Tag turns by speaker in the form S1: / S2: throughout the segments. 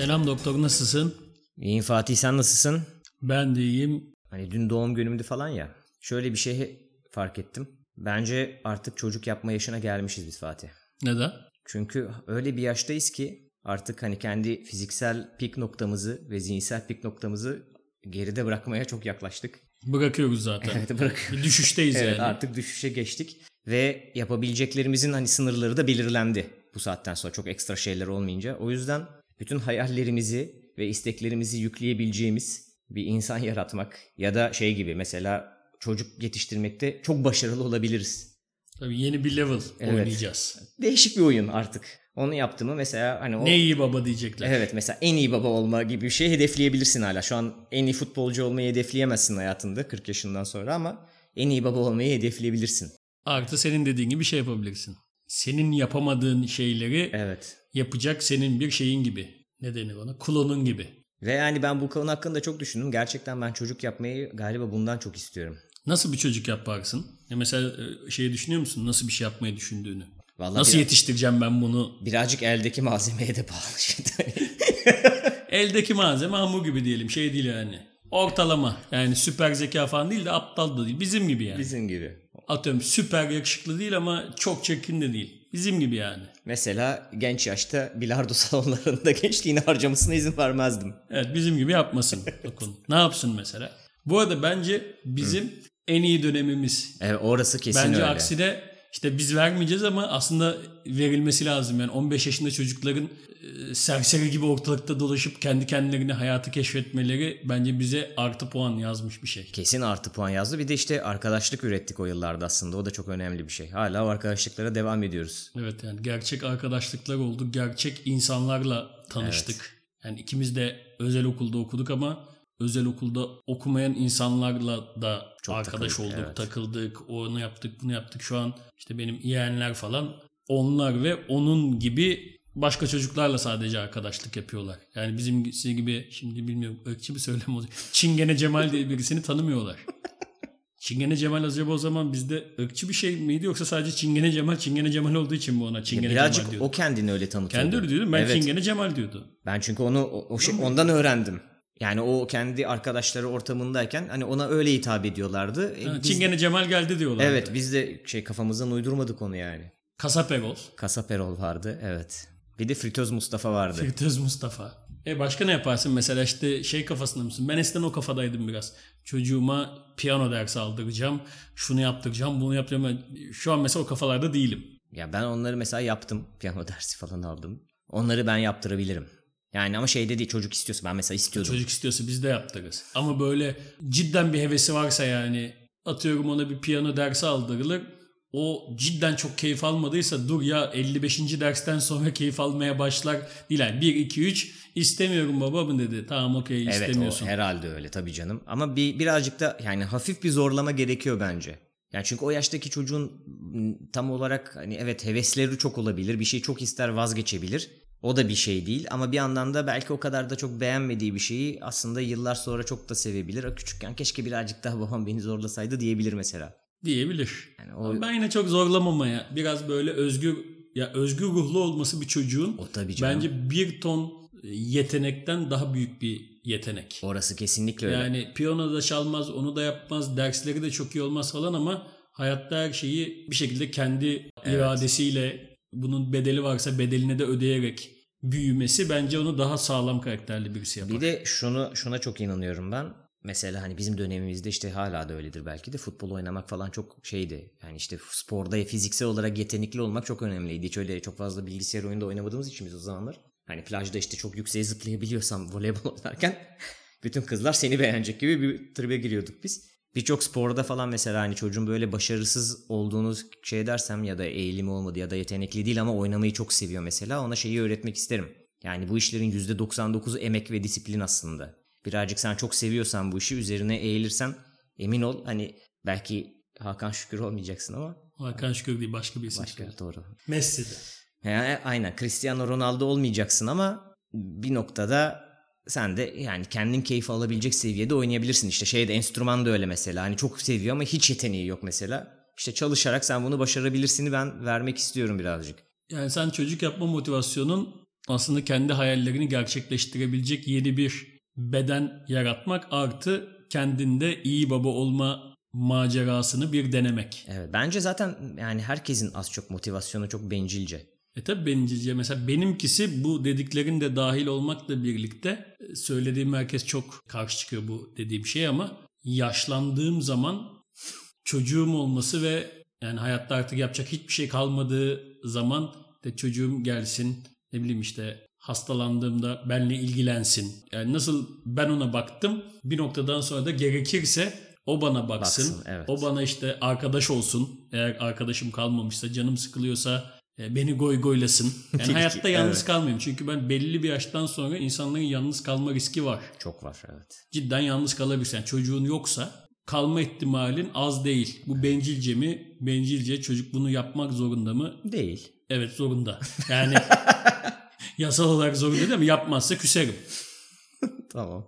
S1: Selam doktor nasılsın?
S2: İyiyim Fatih sen nasılsın?
S1: Ben de iyiyim.
S2: Hani dün doğum günümdü falan ya. Şöyle bir şey fark ettim. Bence artık çocuk yapma yaşına gelmişiz biz Fatih.
S1: Neden?
S2: Çünkü öyle bir yaştayız ki artık hani kendi fiziksel pik noktamızı ve zihinsel pik noktamızı geride bırakmaya çok yaklaştık.
S1: Bırakıyoruz zaten.
S2: Evet bırak.
S1: Bir düşüşteyiz
S2: Evet
S1: yani.
S2: artık düşüşe geçtik ve yapabileceklerimizin hani sınırları da belirlendi bu saatten sonra çok ekstra şeyler olmayınca. O yüzden bütün hayallerimizi ve isteklerimizi yükleyebileceğimiz bir insan yaratmak ya da şey gibi mesela çocuk yetiştirmekte çok başarılı olabiliriz.
S1: Tabii yeni bir level
S2: Evet.
S1: oynayacağız.
S2: Değişik bir oyun artık. Onu yaptı mı mesela hani o
S1: Ne iyi baba diyecekler.
S2: Evet mesela en iyi baba olma gibi bir şey hedefleyebilirsin hala. Şu an en iyi futbolcu olmayı hedefleyemezsin hayatında 40 yaşından sonra ama en iyi baba olmayı hedefleyebilirsin.
S1: Artı senin dediğin gibi şey yapabilirsin. Senin yapamadığın şeyleri
S2: Evet.
S1: yapacak senin bir şeyin gibi. Ne denir ona? Klonun gibi.
S2: Ve yani ben bu konu hakkında çok düşündüm. Gerçekten ben çocuk yapmayı galiba bundan çok istiyorum.
S1: Nasıl bir çocuk yaparsın? Ya mesela şeyi düşünüyor musun? Nasıl bir şey yapmayı düşündüğünü?
S2: Vallahi
S1: Nasıl
S2: biraz-
S1: yetiştireceğim ben bunu?
S2: birazcık eldeki malzemeye de bağlı şimdi.
S1: Eldeki malzeme hamur gibi diyelim. Şey değil yani. Ortalama. Yani süper zeka falan değil de aptal da değil. Bizim gibi yani.
S2: Bizim gibi.
S1: Atıyorum süper yakışıklı değil ama çok çirkin de değil. Bizim gibi yani.
S2: Mesela genç yaşta bilardo salonlarında gençliğini harcamasına izin vermezdim.
S1: Evet bizim gibi yapmasın. Bakın. Ne yapsın mesela? Bu arada bence bizim en iyi dönemimiz.
S2: Evet orası kesin
S1: Bence
S2: öyle.
S1: aksine işte biz vermeyeceğiz ama aslında verilmesi lazım. Yani 15 yaşında çocukların e, serseri gibi ortalıkta dolaşıp kendi kendilerine hayatı keşfetmeleri bence bize artı puan yazmış bir şey.
S2: Kesin artı puan yazdı. Bir de işte arkadaşlık ürettik o yıllarda aslında. O da çok önemli bir şey. Hala arkadaşlıklara devam ediyoruz.
S1: Evet yani gerçek arkadaşlıklar oldu. Gerçek insanlarla tanıştık. Yani ikimiz de özel okulda okuduk ama özel okulda okumayan insanlarla da
S2: Çok
S1: arkadaş
S2: takıldık,
S1: olduk,
S2: evet.
S1: takıldık, onu yaptık, bunu yaptık. Şu an işte benim yeğenler falan onlar ve onun gibi başka çocuklarla sadece arkadaşlık yapıyorlar. Yani bizim gibi şimdi bilmiyorum ırkçı bir söylem olacak. Çingene Cemal diye birisini tanımıyorlar. Çingene Cemal acaba o zaman bizde ırkçı bir şey miydi yoksa sadece Çingene Cemal Çingene Cemal olduğu için mi ona Çingene
S2: Birazcık
S1: Cemal diyordu?
S2: o kendini öyle tanıtıyordu.
S1: Kendi öyle diyordu. Ben
S2: evet.
S1: Çingene Cemal diyordu.
S2: Ben çünkü onu o, o şey, ondan öğrendim. Yani o kendi arkadaşları ortamındayken hani ona öyle hitap ediyorlardı. E,
S1: Ha,
S2: biz-
S1: Çingene Cemal geldi diyorlar.
S2: Evet biz de şey kafamızdan uydurmadık onu yani.
S1: Kasap Erol.
S2: Kasap Erol vardı evet. Bir de Fritöz Mustafa vardı.
S1: Firtöz Mustafa. E başka ne yaparsın? Mesela işte şey kafasında mısın? Ben eskiden o kafadaydım biraz. Çocuğuma piyano dersi aldıracağım. Şunu yaptıracağım, bunu yaptıracağım. Şu an mesela o kafalarda değilim.
S2: Ya ben onları mesela yaptım. Piyano dersi falan aldım. Onları ben yaptırabilirim. Yani ama şeyde değil çocuk istiyorsa ben mesela istiyordum.
S1: Çocuk istiyorsa biz de yaptırırız. Ama böyle cidden bir hevesi varsa yani atıyorum ona bir piyano dersi aldırılır. O cidden çok keyif almadıysa dur ya 55. dersten sonra keyif almaya başlar. Yani 1, 2, 3 istemiyorum baba mı dedi. Tamam okey
S2: Evet
S1: istemiyorsun.
S2: o herhalde öyle tabii canım. Ama bir birazcık da yani hafif bir zorlama gerekiyor bence. Yani çünkü o yaştaki çocuğun tam olarak hani evet hevesleri çok olabilir. Bir şey çok ister vazgeçebilir. O da bir şey değil ama bir yandan da belki o kadar da çok beğenmediği bir şeyi aslında yıllar sonra çok da sevebilir. Küçükken keşke birazcık daha babam beni zorlasaydı diyebilir mesela.
S1: diyebilir.
S2: Yani o,
S1: Ama Ben yine çok zorlamamaya biraz böyle özgür ya özgür ruhlu olması bir çocuğun
S2: o tabii canım.
S1: bence bir ton yetenekten daha büyük bir yetenek.
S2: Orası kesinlikle öyle.
S1: Yani piyano da çalmaz, onu da yapmaz, dersleri de çok iyi olmaz falan ama hayatta her şeyi bir şekilde kendi iradesiyle bunun bedeli varsa bedelini de ödeyerek büyümesi bence onu daha sağlam karakterli birisi yapar.
S2: Bir de şunu şuna çok inanıyorum ben. Mesela hani bizim dönemimizde işte hala da öyledir belki de futbol oynamak falan çok şeydi. Yani işte sporda fiziksel olarak yetenekli olmak çok önemliydi. Hiç öyle çok fazla bilgisayar oyunda oynamadığımız için biz o zamanlar. Hani plajda işte çok yükseğe zıplayabiliyorsam voleybol oynarken bütün kızlar seni beğenecek gibi bir tribe giriyorduk biz. Birçok sporda falan mesela hani çocuğun böyle başarısız olduğunu şey dersem ya da eğilimi olmadı ya da yetenekli değil ama oynamayı çok seviyor mesela ona şeyi öğretmek isterim. Yani bu işlerin %99'u emek ve disiplin aslında. Birazcık sen çok seviyorsan bu işi üzerine eğilirsen emin ol hani belki Hakan Şükür olmayacaksın ama
S1: Hakan Şükür değil başka bir isim.
S2: başka doğru.
S1: Messi de.
S2: Yani aynen Cristiano Ronaldo olmayacaksın ama bir noktada sen de yani kendin keyif alabilecek seviyede oynayabilirsin. İşte şeyde enstrüman da öyle mesela. Hani çok seviyor ama hiç yeteneği yok mesela. İşte çalışarak sen bunu başarabilirsini ben vermek istiyorum birazcık.
S1: Yani sen çocuk yapma motivasyonun aslında kendi hayallerini gerçekleştirebilecek yeni bir beden yaratmak artı kendinde iyi baba olma macerasını bir denemek.
S2: Evet, bence zaten yani herkesin az çok motivasyonu çok bencilce.
S1: E tabi bencilce mesela benimkisi bu dediklerin de dahil olmakla birlikte e, söylediğim herkes çok karşı çıkıyor bu dediğim şey ama yaşlandığım zaman çocuğum olması ve yani hayatta artık yapacak hiçbir şey kalmadığı zaman de çocuğum gelsin ne bileyim işte hastalandığımda benle ilgilensin. Yani nasıl ben ona baktım bir noktadan sonra da gerekirse o bana baksın.
S2: Baksın, evet.
S1: O bana işte arkadaş olsun. Eğer arkadaşım kalmamışsa canım sıkılıyorsa beni goy goylasın. Yani hayatta yalnız
S2: Evet.
S1: kalmayayım. Çünkü ben belli bir yaştan sonra insanların yalnız kalma riski var.
S2: Çok var evet.
S1: Cidden yalnız kalabilirsin. Yani çocuğun yoksa kalma ihtimalin az değil. Bu bencilce mi? Bencilce çocuk bunu yapmak zorunda mı?
S2: Değil.
S1: Evet zorunda. Yani yasal olarak zorunda değil mi? Yapmazsa küserim.
S2: Tamam.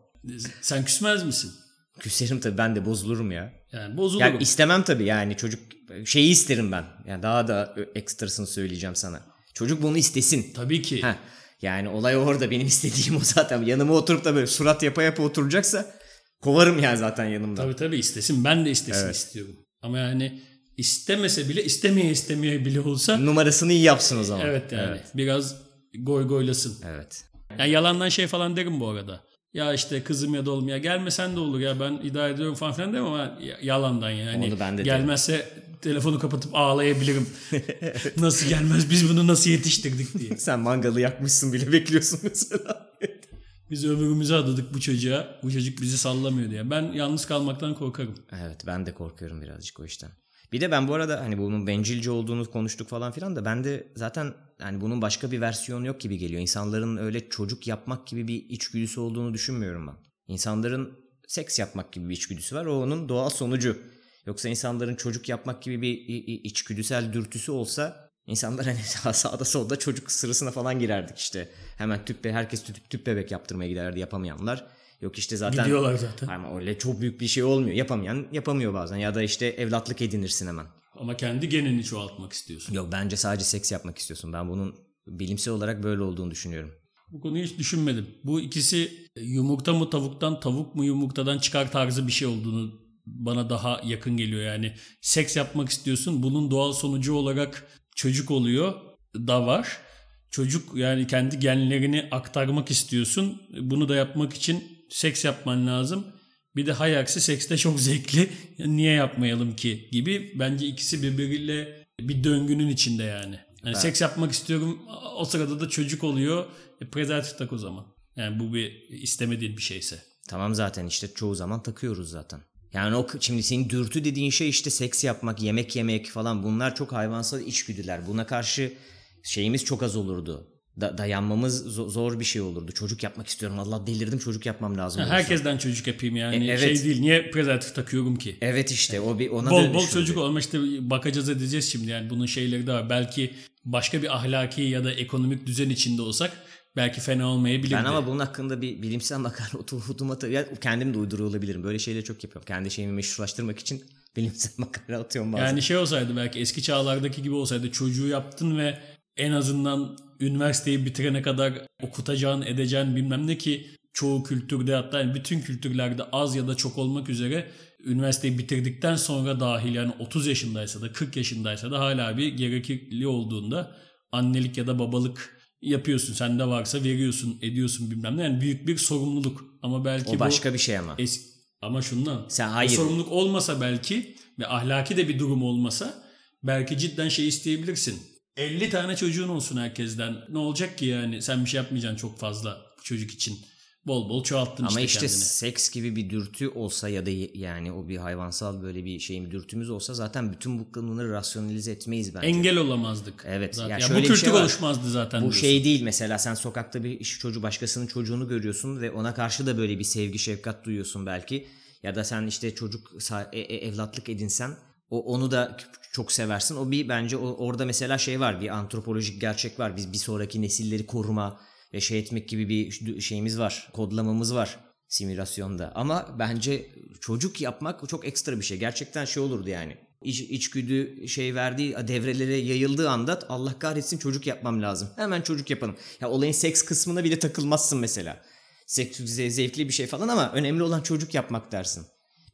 S1: Sen küsmez misin?
S2: Küserim tabii ben de bozulurum ya.
S1: Yani bozulurum.
S2: Yani istemem tabii yani çocuk şeyi isterim ben. Yani daha da ekstrasını söyleyeceğim sana. Çocuk bunu istesin.
S1: Tabii ki.
S2: Heh, yani olay orada benim istediğim o zaten. Yanıma oturup da böyle surat yapa yapa oturacaksa kovarım ya zaten yanımda.
S1: Tabii tabii istesin. Ben de istesin
S2: Evet.
S1: istiyorum. Ama yani istemese bile istemeye istemeye bile olsa
S2: Numarasını iyi yapsın o zaman.
S1: evet yani
S2: Evet.
S1: biraz goy goylasın.
S2: evet.
S1: Yani yalandan şey falan derim bu arada. Ya işte kızım ya da oğlum ya gelmesen de olur ya ben idare ediyorum falan filan demem ama ya- yalandan yani.
S2: Onu ben de
S1: Gelmezse telefonu kapatıp ağlayabilirim. nasıl gelmez biz bunu nasıl yetiştirdik diye.
S2: Sen mangalı yakmışsın bile bekliyorsun mesela.
S1: Biz ömrümüzü adadık bu çocuğa. Bu çocuk bizi sallamıyor diye. Ben yalnız kalmaktan korkarım.
S2: Evet ben de korkuyorum birazcık o işten. Bir de ben bu arada hani bunun bencilce olduğunu konuştuk falan filan da ben de zaten hani bunun başka bir versiyonu yok gibi geliyor. İnsanların öyle çocuk yapmak gibi bir içgüdüsü olduğunu düşünmüyorum ben. İnsanların seks yapmak gibi bir içgüdüsü var. O onun doğal sonucu. Yoksa insanların çocuk yapmak gibi bir içgüdüsel dürtüsü olsa insanlar hani sağ- sağda solda çocuk sırasına falan girerdik işte. Hemen tüp herkes tüp, tüp bebek yaptırmaya giderdi yapamayanlar. Yok işte zaten
S1: Gidiyorlar zaten.
S2: ama öyle çok büyük bir şey olmuyor. Yapamayan yapamıyor bazen ya da işte evlatlık edinirsin hemen.
S1: Ama kendi genini çoğaltmak istiyorsun.
S2: Yok bence sadece seks yapmak istiyorsun. Ben bunun bilimsel olarak böyle olduğunu düşünüyorum.
S1: Bu konuyu hiç düşünmedim. Bu ikisi yumurta mı tavuktan, tavuk mu yumurtadan çıkar tarzı bir şey olduğunu bana daha yakın geliyor. Yani seks yapmak istiyorsun. Bunun doğal sonucu olarak çocuk oluyor da var. Çocuk yani kendi genlerini aktarmak istiyorsun. Bunu da yapmak için seks yapman lazım. Bir de hay aksi seks de çok zevkli. Niye yapmayalım ki gibi. Bence ikisi birbiriyle bir döngünün içinde yani. Yani seks yapmak istiyorum. O sırada da çocuk oluyor. E, prezervatif tak o zaman. Yani bu bir istemediğin bir şeyse.
S2: Tamam zaten işte çoğu zaman takıyoruz zaten. Yani o şimdi senin dürtü dediğin şey işte seks yapmak, yemek yemek falan bunlar çok hayvansal içgüdüler. Buna karşı şeyimiz çok az olurdu. Da- dayanmamız zo- zor bir şey olurdu. Çocuk yapmak istiyorum. Allah delirdim çocuk yapmam lazım.
S1: Yani
S2: olursa.
S1: herkesten çocuk yapayım yani.
S2: E, evet.
S1: Şey değil. Niye prezervatif takıyorum ki?
S2: Evet işte o bir ona
S1: Bol bol çocuk olma işte bakacağız edeceğiz şimdi yani bunun şeyleri de var. Belki başka bir ahlaki ya da ekonomik düzen içinde olsak belki fena olmayabilirdi.
S2: Ben ama bunun hakkında bir bilimsel makale oturdum ya kendim de uyduruyor olabilirim. Böyle şeyleri çok yapıyorum. Kendi şeyimi meşrulaştırmak için bilimsel makale atıyorum bazen.
S1: Yani şey olsaydı belki eski çağlardaki gibi olsaydı çocuğu yaptın ve en azından üniversiteyi bitirene kadar okutacağın, edeceğin bilmem ne ki çoğu kültürde hatta yani bütün kültürlerde az ya da çok olmak üzere üniversiteyi bitirdikten sonra dahil yani 30 yaşındaysa da 40 yaşındaysa da hala bir gerekli olduğunda annelik ya da babalık yapıyorsun. Sende varsa veriyorsun, ediyorsun bilmem ne. Yani büyük bir sorumluluk. Ama belki
S2: o
S1: bu
S2: başka bir şey ama.
S1: Es- ama şundan.
S2: Sen
S1: o
S2: hayır.
S1: sorumluluk olmasa belki ve ahlaki de bir durum olmasa belki cidden şey isteyebilirsin. 50 tane çocuğun olsun herkesten. Ne olacak ki yani sen bir şey yapmayacaksın çok fazla çocuk için. Bol bol çoğalttın
S2: Ama
S1: işte,
S2: işte
S1: kendini.
S2: seks gibi bir dürtü olsa ya da yani o bir hayvansal böyle bir şeyin dürtümüz olsa zaten bütün bu bunları rasyonalize etmeyiz bence.
S1: Engel olamazdık.
S2: Evet,
S1: Zaten.
S2: ya
S1: Ya
S2: şöyle
S1: bu kültür
S2: şey var.
S1: oluşmazdı zaten.
S2: Bu
S1: diyorsun.
S2: şey değil mesela sen sokakta bir çocuğu başkasının çocuğunu görüyorsun ve ona karşı da böyle bir sevgi şefkat duyuyorsun belki. Ya da sen işte çocuk e- e- evlatlık edinsen o onu da çok seversin. O bir bence o, orada mesela şey var bir antropolojik gerçek var. Biz bir sonraki nesilleri koruma ve şey etmek gibi bir şeyimiz var. Kodlamamız var. simülasyonda. Ama bence çocuk yapmak çok ekstra bir şey. Gerçekten şey olurdu yani. İç, içgüdü şey verdiği devrelere yayıldığı anda Allah kahretsin çocuk yapmam lazım. Hemen çocuk yapalım. Ya olayın seks kısmına bile takılmazsın mesela. Seks zevkli bir şey falan ama önemli olan çocuk yapmak dersin.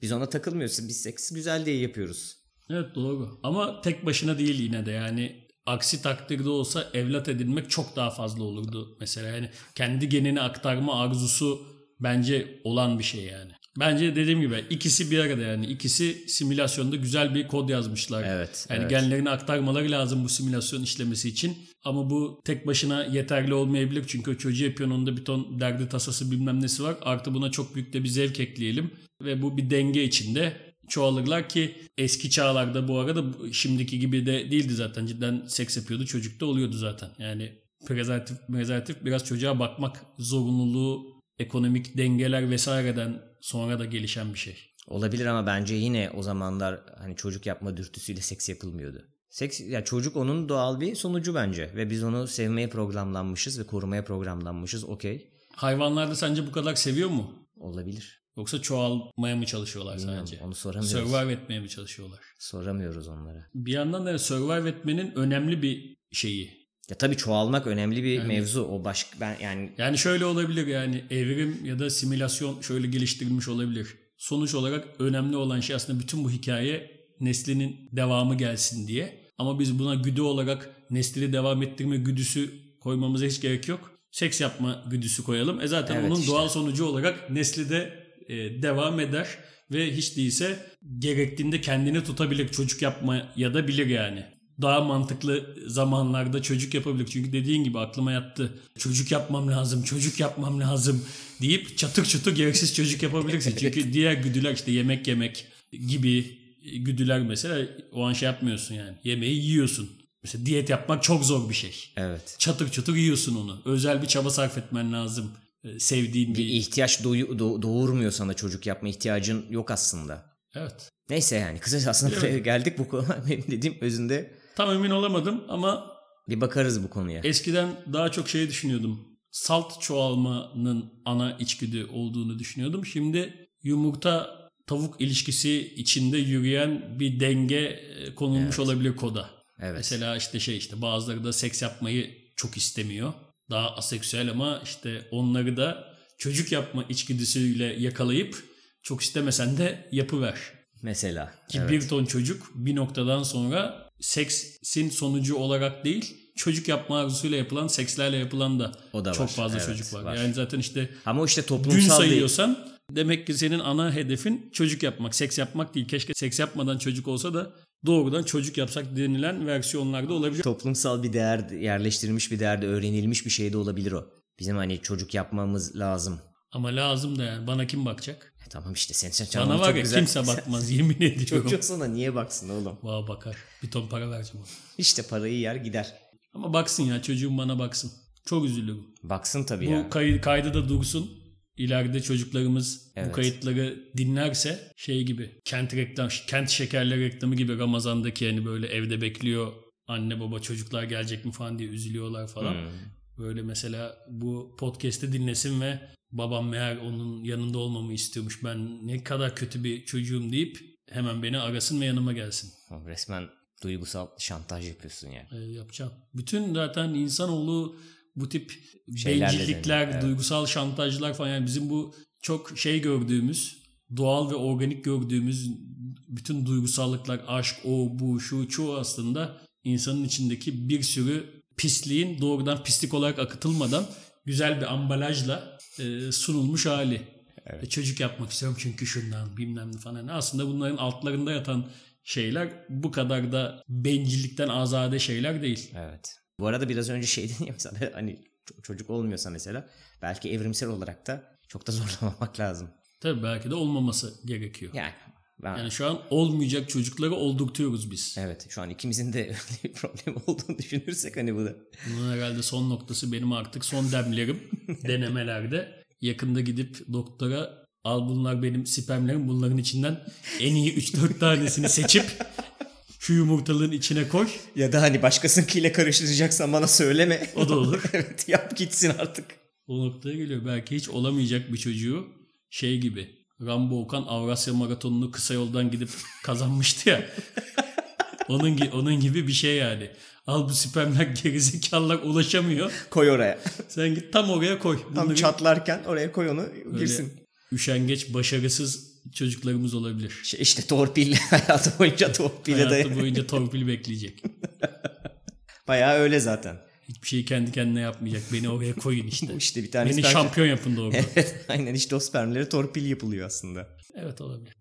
S2: Biz ona takılmıyoruz. Biz seks güzel diye yapıyoruz.
S1: Evet doğru. Ama tek başına değil yine de yani aksi takdirde olsa evlat edinmek çok daha fazla olurdu mesela. Yani kendi genini aktarma arzusu bence olan bir şey yani. Bence dediğim gibi ikisi bir arada yani ikisi simülasyonda güzel bir kod yazmışlar.
S2: Evet.
S1: Yani
S2: evet.
S1: genlerini aktarmaları lazım bu simülasyon işlemesi için. Ama bu tek başına yeterli olmayabilir. Çünkü o çocuğu yapıyorsun onda bir ton derdi tasası bilmem nesi var. Artı buna çok büyük de bir zevk ekleyelim. Ve bu bir denge içinde çoğalırlar ki eski çağlarda bu arada şimdiki gibi de değildi zaten. Cidden seks yapıyordu çocuk da oluyordu zaten. Yani prezervatif, prezervatif biraz çocuğa bakmak zorunluluğu ekonomik dengeler vesaireden sonra da gelişen bir şey.
S2: Olabilir ama bence yine o zamanlar hani çocuk yapma dürtüsüyle seks yapılmıyordu. Seks ya çocuk onun doğal bir sonucu bence ve biz onu sevmeye programlanmışız ve korumaya programlanmışız. Okey.
S1: Hayvanlar da sence bu kadar seviyor mu?
S2: Olabilir.
S1: Yoksa çoğalmaya mı çalışıyorlar
S2: Bilmiyorum,
S1: sadece?
S2: Onu soramıyoruz.
S1: Survive etmeye mi çalışıyorlar?
S2: Soramıyoruz onlara.
S1: Bir yandan da survive etmenin önemli bir şeyi.
S2: Ya tabii çoğalmak önemli bir
S1: Yani-
S2: mevzu. O başka ben yani
S1: Yani şöyle olabilir yani evrim ya da simülasyon şöyle geliştirilmiş olabilir. Sonuç olarak önemli olan şey aslında bütün bu hikaye neslinin devamı gelsin diye. Ama biz buna güdü olarak nesli devam ettirme güdüsü koymamıza hiç gerek yok. Seks yapma güdüsü koyalım. E zaten
S2: Evet
S1: onun
S2: işte.
S1: doğal sonucu olarak nesli de e, devam eder ve hiç değilse gerektiğinde kendini tutabilir. Çocuk yapma ya da bilir yani. Daha mantıklı zamanlarda çocuk yapabilir. Çünkü dediğin gibi aklıma yattı. Çocuk yapmam lazım, çocuk yapmam lazım deyip çatır çatır gereksiz çocuk yapabilirsin. Çünkü diğer güdüler işte yemek yemek gibi güdüler mesela o an şey yapmıyorsun yani. Yemeği yiyorsun. Mesela diyet yapmak çok zor bir şey.
S2: evet.
S1: Çatır çatır yiyorsun onu. Özel bir çaba sarf etmen lazım. Ee, Sevdiğin
S2: Bir ihtiyaç doyu- do- doğurmuyor sana çocuk yapma ihtiyacın yok aslında.
S1: Evet.
S2: Neyse yani kısaca aslında
S1: Evet.
S2: buraya geldik bu konu benim dediğim özünde
S1: Tam emin olamadım ama
S2: bir bakarız bu konuya.
S1: eskiden daha çok şey düşünüyordum. Salt çoğalmanın ana içgüdü olduğunu düşünüyordum. Şimdi yumurta tavuk ilişkisi içinde yürüyen bir denge e, konulmuş
S2: Evet.
S1: olabilir koda.
S2: Evet.
S1: Mesela işte şey işte bazıları da seks yapmayı çok istemiyor. Daha aseksüel ama işte onları da çocuk yapma içgüdüsüyle yakalayıp çok istemesen de yapıver.
S2: Mesela.
S1: Ki
S2: evet.
S1: bir ton çocuk bir noktadan sonra seksin sonucu olarak değil çocuk yapma arzusuyla yapılan sekslerle yapılan da,
S2: O da
S1: çok
S2: var.
S1: fazla
S2: Evet,
S1: çocuk var.
S2: var.
S1: Yani zaten işte
S2: Ama işte
S1: gün
S2: toplumsal bir
S1: sayıyorsan demek ki senin ana hedefin çocuk yapmak. Seks yapmak değil. Keşke seks yapmadan çocuk olsa da doğrudan çocuk yapsak denilen versiyonlarda olabilir.
S2: toplumsal bir değer yerleştirilmiş bir değerde öğrenilmiş bir şey de olabilir o. Bizim hani çocuk yapmamız lazım.
S1: Ama lazım da yani. Bana kim bakacak?
S2: E tamam işte sen sen
S1: Bana var ya
S2: güzel-
S1: kimse bakmaz yemin ediyorum.
S2: Çocuk sana niye baksın oğlum?
S1: Valla bakar. Bir ton para vereceğim ona.
S2: İşte parayı yer gider.
S1: Ama baksın ya çocuğum bana baksın. Çok üzülürüm.
S2: Baksın tabii
S1: Bu
S2: ya.
S1: kay- kaydı da dursun. İleride çocuklarımız
S2: Evet.
S1: bu kayıtları dinlerse şey gibi kent reklam kent şekerleri reklamı gibi Ramazan'daki hani böyle evde bekliyor anne baba çocuklar gelecek mi falan diye üzülüyorlar falan.
S2: Hmm.
S1: Böyle mesela bu podcast'i dinlesin ve babam meğer onun yanında olmamı istiyormuş. Ben ne kadar kötü bir çocuğum deyip hemen beni arasın ve yanıma gelsin.
S2: Resmen duygusal şantaj yapıyorsun ya.
S1: Ee, yapacağım. Bütün zaten insanoğlu bu tip bencillikler,
S2: evet.
S1: duygusal şantajlar falan yani bizim bu çok şey gördüğümüz, doğal ve organik gördüğümüz bütün duygusallıklar, aşk, o, bu, şu, çoğu aslında insanın içindeki bir sürü pisliğin doğrudan pislik olarak akıtılmadan güzel bir ambalajla e, sunulmuş hali.
S2: Evet.
S1: E, çocuk yapmak istiyorum çünkü şundan bilmem ne falan. Aslında bunların altlarında yatan şeyler bu kadar da bencillikten azade şeyler değil.
S2: Evet. Bu arada biraz önce şey dedin ya mesela hani ço- çocuk olmuyorsa mesela belki evrimsel olarak da çok da zorlamamak lazım.
S1: Tabii belki de olmaması gerekiyor.
S2: Yani ben
S1: Yani şu an olmayacak çocukları oldurtuyoruz biz.
S2: evet şu an ikimizin de öyle bir problem olduğunu düşünürsek hani bu da
S1: Bunun herhalde son noktası benim artık son demlerim denemelerde. Yakında gidip doktora al bunlar benim spermlerim bunların içinden en iyi 3-4 tanesini seçip şu yumurtalığın içine koy.
S2: ya da hani başkasınkiyle karıştıracaksan bana söyleme.
S1: O da olur.
S2: evet yap gitsin artık.
S1: O noktaya geliyor. Belki hiç olamayacak bir çocuğu şey gibi. Rambo Okan Avrasya Maratonu'nu kısa yoldan gidip kazanmıştı ya. onun, gi- onun gibi bir şey yani. Al bu spermler gerizekalılar ulaşamıyor.
S2: Koy oraya.
S1: Sen git tam oraya koy.
S2: Tam
S1: Bunları
S2: çatlarken oraya koy onu girsin.
S1: Üşengeç, başarısız çocuklarımız olabilir.
S2: Şey işte torpil hayatı boyunca torpile
S1: Hayatı
S2: dayanıyor.
S1: boyunca torpil bekleyecek.
S2: Bayağı öyle zaten.
S1: Hiçbir şeyi kendi kendine yapmayacak. Beni oraya koyun işte.
S2: İşte bir tanesi
S1: Beni
S2: bence-
S1: şampiyon yapın da orada.
S2: Evet aynen işte o spermlere torpil yapılıyor aslında.
S1: evet olabilir.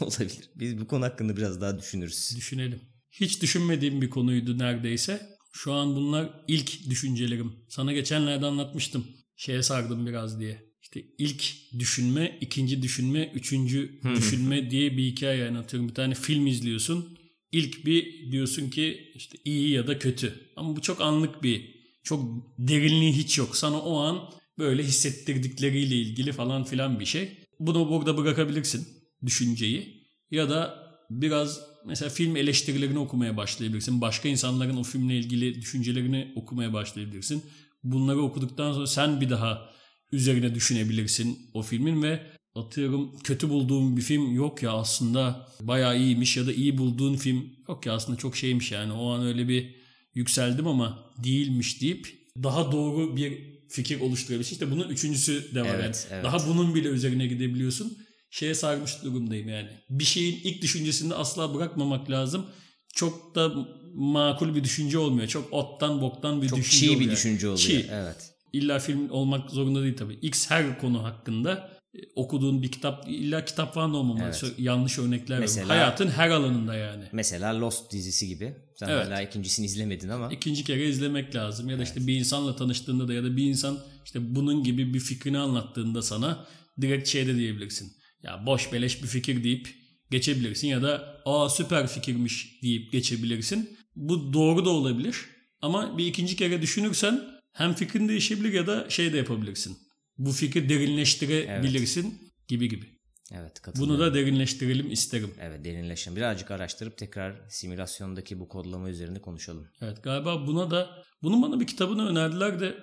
S2: Olabilir. Biz bu konu hakkında biraz daha düşünürüz.
S1: Düşünelim. Hiç düşünmediğim bir konuydu neredeyse. Şu an bunlar ilk düşüncelerim. Sana geçenlerde anlatmıştım. Şeye sardım biraz diye. İşte ilk düşünme, ikinci düşünme, üçüncü düşünme diye bir hikaye anlatıyorum. Bir tane film izliyorsun. İlk bir diyorsun ki işte iyi ya da kötü. Ama bu çok anlık bir, çok derinliği hiç yok. Sana o an böyle hissettirdikleriyle ilgili falan filan bir şey. Bunu burada bırakabilirsin düşünceyi. Ya da biraz mesela film eleştirilerini okumaya başlayabilirsin. Başka insanların o filmle ilgili düşüncelerini okumaya başlayabilirsin. Bunları okuduktan sonra sen bir daha üzerine düşünebilirsin o filmin ve atıyorum kötü bulduğum bir film yok ya aslında bayağı iyiymiş ya da iyi bulduğun film yok ya aslında çok şeymiş yani o an öyle bir yükseldim ama değilmiş deyip daha doğru bir fikir oluşturabilirsin. İşte bunun üçüncüsü de var.
S2: Evet,
S1: yani.
S2: evet.
S1: Daha bunun bile üzerine gidebiliyorsun. Şeye sarmış durumdayım yani. Bir şeyin ilk düşüncesini asla bırakmamak lazım. Çok da makul bir düşünce olmuyor. Çok ottan boktan bir
S2: Çok
S1: düşünce
S2: çiğ bir
S1: oluyor.
S2: düşünce oluyor.
S1: Çiğ.
S2: Evet.
S1: İlla film olmak zorunda değil tabii. X her konu hakkında e, okuduğun bir kitap illa kitap falan olmamalı.
S2: Evet.
S1: Yanlış örnekler.
S2: Mesela-
S1: Hayatın her alanında yani.
S2: Mesela Lost dizisi gibi. Sen
S1: Evet.
S2: hala ikincisini izlemedin ama.
S1: İkinci kere izlemek lazım. Ya da işte bir insanla tanıştığında da ya da bir insan işte bunun gibi bir fikrini anlattığında sana direkt şey de diyebilirsin. Ya boş beleş bir fikir deyip geçebilirsin ya da aa süper fikirmiş deyip geçebilirsin. Bu doğru da olabilir. Ama bir ikinci kere düşünürsen hem fikrin değişebilir ya da şey de yapabilirsin. Bu fikri derinleştirebilirsin gibi gibi.
S2: Evet.
S1: Bunu da derinleştirelim isterim.
S2: Evet derinleşelim. Birazcık araştırıp tekrar simülasyondaki bu kodlama üzerinde konuşalım.
S1: Evet galiba buna da bunun bana bir kitabını önerdiler de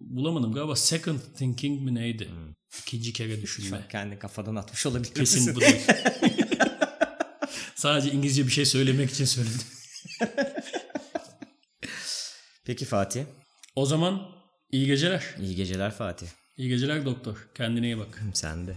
S1: bulamadım. Galiba Second Thinking mi neydi? İkinci kere düşünme.
S2: kendi kafadan atmış olabilir
S1: Kesin bu değil. Sadece İngilizce bir şey söylemek için söyledim.
S2: Peki Fatih.
S1: O zaman iyi geceler.
S2: İyi geceler Fatih.
S1: İyi geceler doktor. Kendine iyi bak.
S2: Sen de.